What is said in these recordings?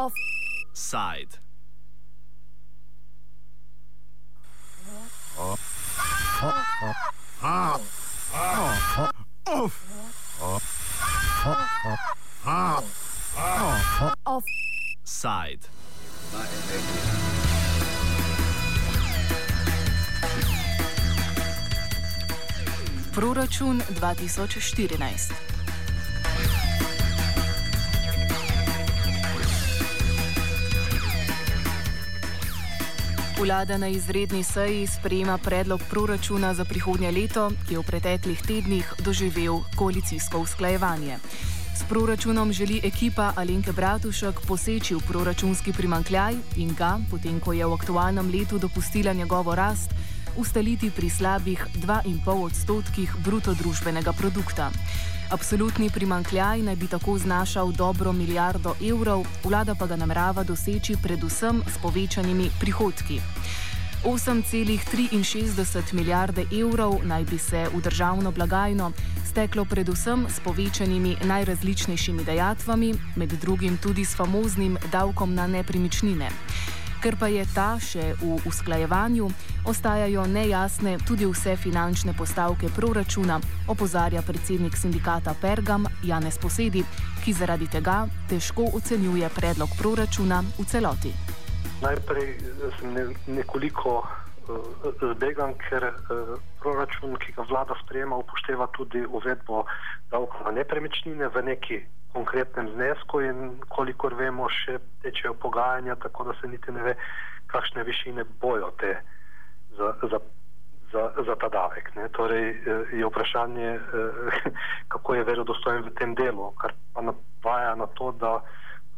Offside. Offside. Proračun 2014. Vlada na izredni seji sprejema predlog proračuna za prihodnje leto, ki je v preteklih tednih doživel koalicijsko usklajevanje. S proračunom želi ekipa Alenke Bratušek poseči v proračunski primankljaj in ga, potem ko je v aktualnem letu dopustila njegovo rast, ustaliti pri slabih 2,5 odstotkih bruto družbenega produkta. Absolutni primankljaj naj bi tako znašal dobro milijardo evrov, vlada pa ga namerava doseči predvsem s povečanimi prihodki. 8,63 milijarde evrov naj bi se v državno blagajno steklo predvsem s povečanimi najrazličnejšimi dejatvami, med drugim tudi s famoznim davkom na nepremičnine. Ker pa je ta še v usklajevanju, ostajajo nejasne tudi vse finančne postavke proračuna, opozarja predsednik sindikata Pergam Janez Posedi, ki zaradi tega težko ocenjuje predlog proračuna v celoti. Najprej sem nekoliko uh, zbegan, ker uh, proračun, ki ga vlada sprejema, upošteva tudi uvedbo davka na nepremičnine v neki konkretnem znesku in kolikor vemo, še tečejo pogajanja, tako da se niti ne ve, kakšne višine bojo te za, za, za, za ta davek. Ne. Torej eh, je vprašanje, eh, kako je verodostojen v tem delu, kar pa navaja na to, da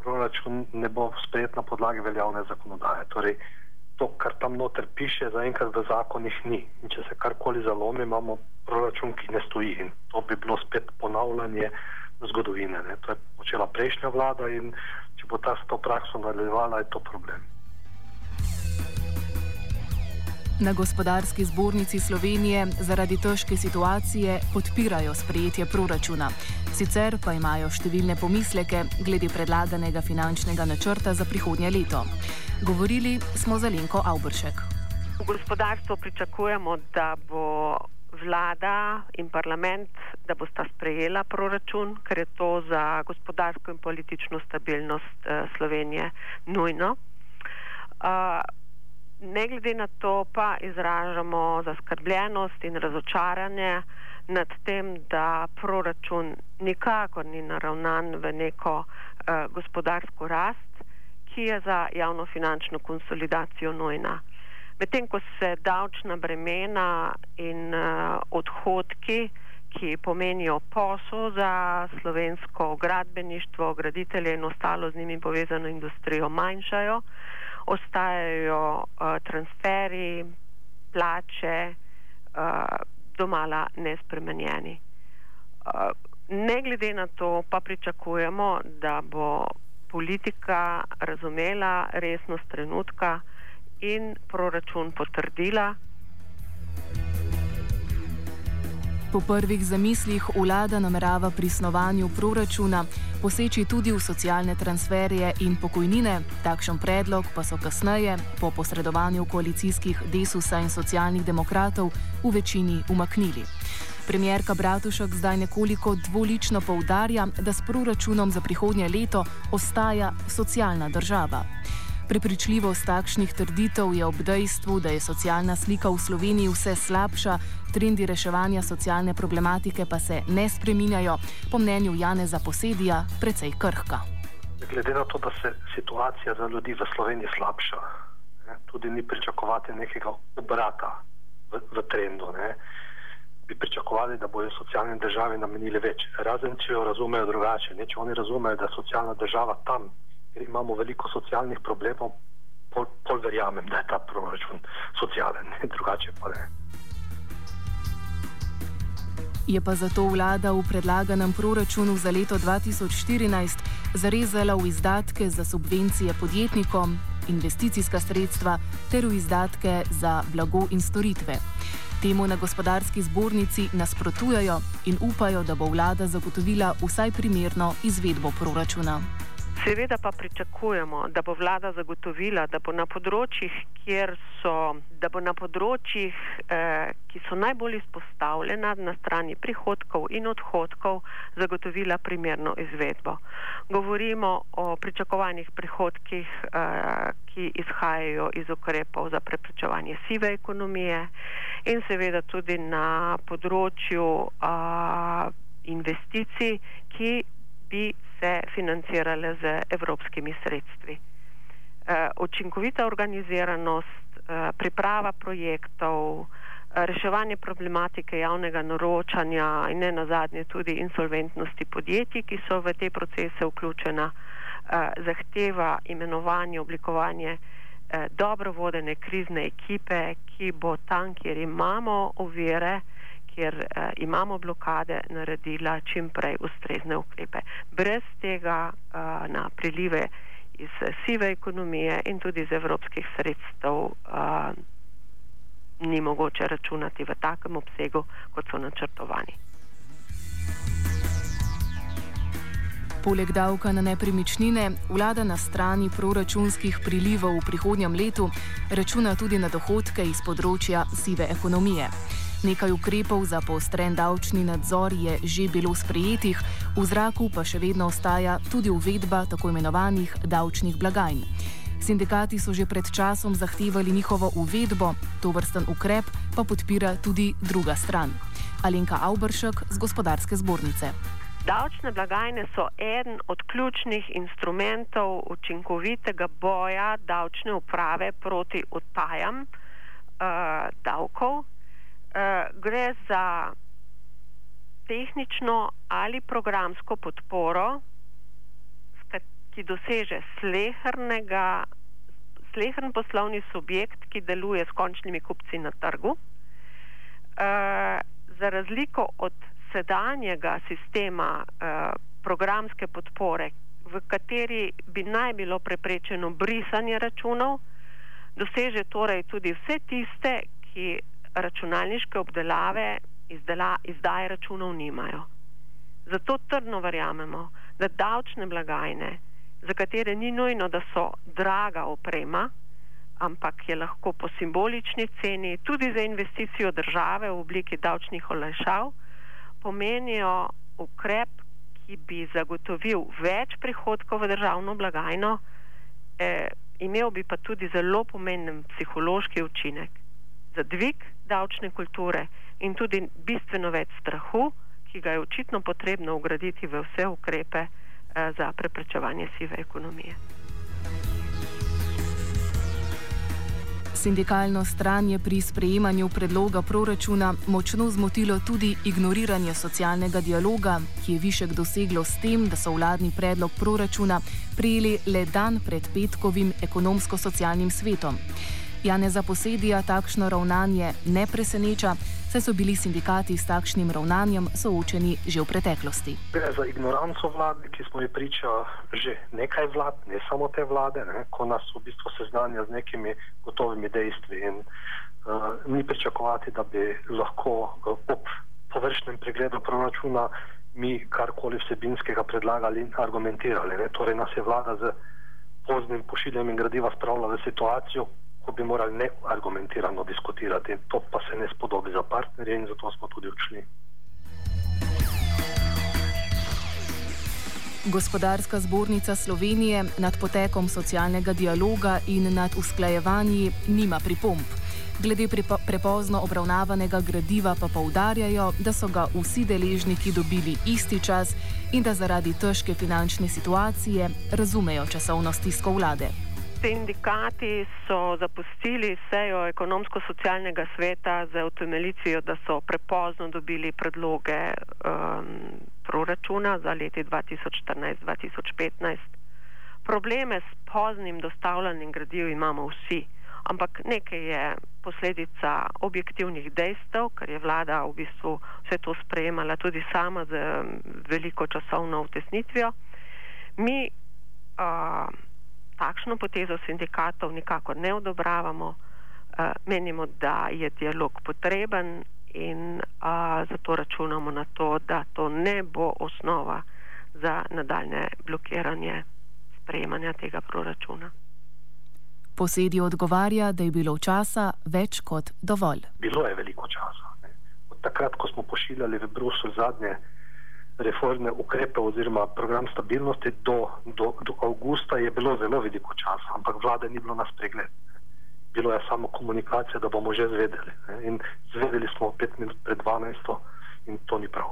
proračun ne bo sprejet na podlagi veljavne zakonodaje. Torej, to, kar tam noter piše, zaenkrat v zakonih ni. In če se karkoli zalomi, imamo proračun, ki ne stoji. In to bi bilo spet ponavljanje zgodovine. Ne. To je počela prejšnja vlada in če bo ta s to prakso nadaljevala, je to problem. Na gospodarski zbornici Slovenije zaradi težke situacije podpirajo sprejetje proračuna. Sicer pa imajo številne pomisleke glede predlaganega finančnega načrta za prihodnje leto. Govorili smo za Lenko Aubršek. V gospodarstvu pričakujemo, da bo vlada in parlament, da bosta sprejela proračun, ker je to za gospodarsko in politično stabilnost uh, Slovenije nujno. Uh, ne glede na to pa izražamo zaskrbljenost in razočaranje nad tem, da proračun nikakor ni naravnan v neko uh, gospodarsko rast, ki je za javnofinančno konsolidacijo nujna. Medtem ko se davčna bremena in uh, odhodki, ki pomenijo posel za slovensko gradbeništvo, graditelje in ostalo z njimi povezano industrijo, manjšajo, ostajajo uh, transferi, plače uh, domala nespremenjeni. Uh, ne glede na to, pa pričakujemo, da bo politika razumela resnost trenutka in proračun potrdila. Po prvih zamislih vlada namerava pri snovanju proračuna poseči tudi v socialne transferje in pokojnine, takšen predlog pa so kasneje, po posredovanju koalicijskih desusa in socialnih demokratov, v večini umaknili. Premijerka Bratušek zdaj nekoliko dvolično poudarja, da s proračunom za prihodnje leto ostaja socialna država. Prepričljivost takšnih trditev je ob dejstvu, da je socialna slika v Sloveniji vse slabša, trendi reševanja socialne problematike pa se ne spreminjajo, po mnenju Janeza Posedija, precej krhka. Glede na to, da se situacija za ljudi v Sloveniji slabša, ne, tudi ni pričakovati nekega obrata v, v trendu. Ne. Bi pričakovali, da bodo socialne države namenili več, razen če jo razumejo drugače. Ne, če oni razumejo, da je socialna država tam, ker imamo veliko socialnih problemov, pol, pol verjamem, da je ta proračun socialen, drugače pa ne. Je pa zato vlada v predlaganem proračunu za leto 2014 zarezala v izdatke za subvencije podjetnikom, investicijska sredstva ter v izdatke za blago in storitve. Temu na gospodarski zbornici nasprotujejo in upajo, da bo vlada zagotovila vsaj primerno izvedbo proračuna Seveda pa pričakujemo, da bo vlada zagotovila, da bo na področjih, so, da bo na področjih eh, ki so najbolj izpostavljena na strani prihodkov in odhodkov, zagotovila primerno izvedbo. Govorimo o pričakovanih prihodkih, eh, ki izhajajo iz ukrepov za preprečevanje sive ekonomije in seveda tudi na področju eh, investicij, ki bi se financirale z evropskimi sredstvi. Uh, učinkovita organiziranost, uh, priprava projektov, uh, reševanje problematike javnega naročanja in ne nazadnje tudi insolventnosti podjetij, ki so v te procese vključena, zahteva imenovanje, oblikovanje dobro vodene krizne ekipe, ki bo tam, kjer imamo ovire, kjer uh, imamo blokade, naredila čim prej ustrezne ukrepe. Brez tega uh, na prilive iz sive ekonomije in tudi iz evropskih sredstev uh, ni mogoče računati v takem obsegu, kot so načrtovani. Poleg davka na nepremičnine, vlada na strani proračunskih prilivov v prihodnjem letu računa tudi na dohodke iz področja sive ekonomije. Nekaj ukrepov za poostren davčni nadzor je že bilo sprejetih, v zraku pa še vedno ostaja tudi uvedba tako imenovanih davčnih blagajn. Sindikati so že pred časom zahtevali njihovo uvedbo, to vrsten ukrep pa podpira tudi druga stran. Alenka Aubršek z gospodarske zbornice. Davčne blagajne so eden od ključnih instrumentov učinkovitega boja davčne uprave proti utajam uh, davkov, uh, gre za tehnično ali programsko podporo, ki doseže slehernega, slehern poslovni subjekt, ki deluje s končnimi kupci na trgu. Uh, za razliko od sedanjega sistema uh, programske podpore, v kateri bi naj bilo preprečeno brisanje računov, doseže torej tudi vse tiste, ki računalniške obdelave, izdela, izdaje računov nimajo. Zato trdno verjamemo, da davčne blagajne, za katere ni nujno, da so draga oprema, ampak je lahko po simbolični ceni tudi za investicijo države v obliki davčnih olajšav, pomenijo ukrep, ki bi zagotovil več prihodkov v državno blagajno, eh, imel bi pa tudi zelo pomemben psihološki učinek za dvig davčne kulture in tudi bistveno več strahu, ki ga je očitno potrebno ugraditi v vse ukrepe eh, za preprečevanje sive ekonomije. Sindikalno stran je pri sprejemanju predloga proračuna močno zmotilo tudi ignoriranje socialnega dialoga, ki je višek doseglo s tem, da so vladni predlog proračuna prijeli le dan pred petkovim ekonomsko-socialnim svetom. Janeza Posedija takšno ravnanje ne preseneča, saj so bili sindikati s takšnim ravnanjem soočeni že v preteklosti. Gre za ignoranco vlade, ki smo ji priča že nekaj vlad, ne samo te vlade, ne, ko nas v bistvu seznanja z nekimi gotovimi dejstvi. In, uh, ni pričakovati, da bi lahko uh, ob površnem pregledu proračuna mi karkoli vsebinskega predlagali in argumentirali. Ne. Torej nas je vlada z poznim pošiljanjem gradiva spravila v situacijo, ko bi morali ne argumentirano diskutirati. To pa se ne spodobi za partnerje in zato smo tudi odšli. Gospodarska zbornica Slovenije nad potekom socialnega dialoga in nad usklajevanji nima pripomp. Glede prepozno obravnavanega gradiva pa poudarjajo, da so ga vsi deležniki dobili isti čas in da zaradi težke finančne situacije razumejo časovno stisko vlade. Sindikati so zapustili sejo ekonomsko-socialnega sveta z utemeljitvijo, da so prepozno dobili predloge um, proračuna za leti 2014-2015. Probleme s poznim dostavljanjem gradiv imamo vsi, ampak nekaj je posledica objektivnih dejstev, ker je vlada v bistvu vse to sprejemala tudi sama z veliko časovno vtesnitvijo. Mi uh, takšno potezo sindikatov nikakor ne odobravamo. Uh, menimo, da je dialog potreben in uh, zato računamo na to, da to ne bo osnova za nadaljne blokiranje sprejemanja tega proračuna. Posedi odgovarja, da je bilo časa več kot dovolj. Bilo je veliko časa. Ne. Od takrat, ko smo pošiljali v Bruselj zadnje reformne ukrepe oziroma program stabilnosti do, do, do avgusta, je bilo zelo veliko časa, ampak vlade ni bilo nas pregled. Bilo je samo komunikacija, da bomo že zvedeli. Ne. In zvedeli smo pet minut pred 12. in to ni prav.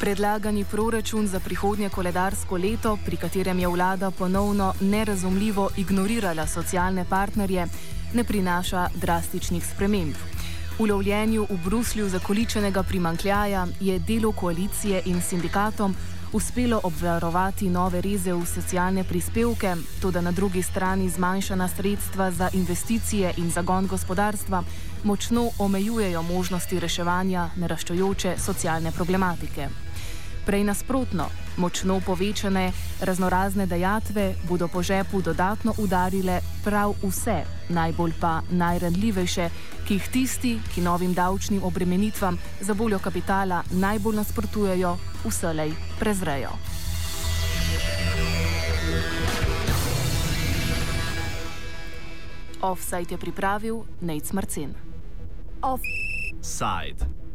Predlagani proračun za prihodnje koledarsko leto, pri katerem je vlada ponovno nerazumljivo ignorirala socialne partnerje, ne prinaša drastičnih sprememb. V lovljenju v Bruslju zakoličenega primankljaja je delo koalicije in sindikatom uspelo obvarovati nove reze v socialne prispevke, tudi na drugi strani zmanjšana sredstva za investicije in zagon gospodarstva močno omejujejo možnosti reševanja naraščajoče socialne problematike. Prej nasprotno, močno povečane raznorazne dejatve bodo po žepu dodatno udarile prav vse, najbolj pa najranljivejše, ki jih tisti, ki novim davčnim obremenitvam za voljo kapitala najbolj nasprotujejo, vselej prezrejo. Offside je pripravil Nate Marcin. Offside.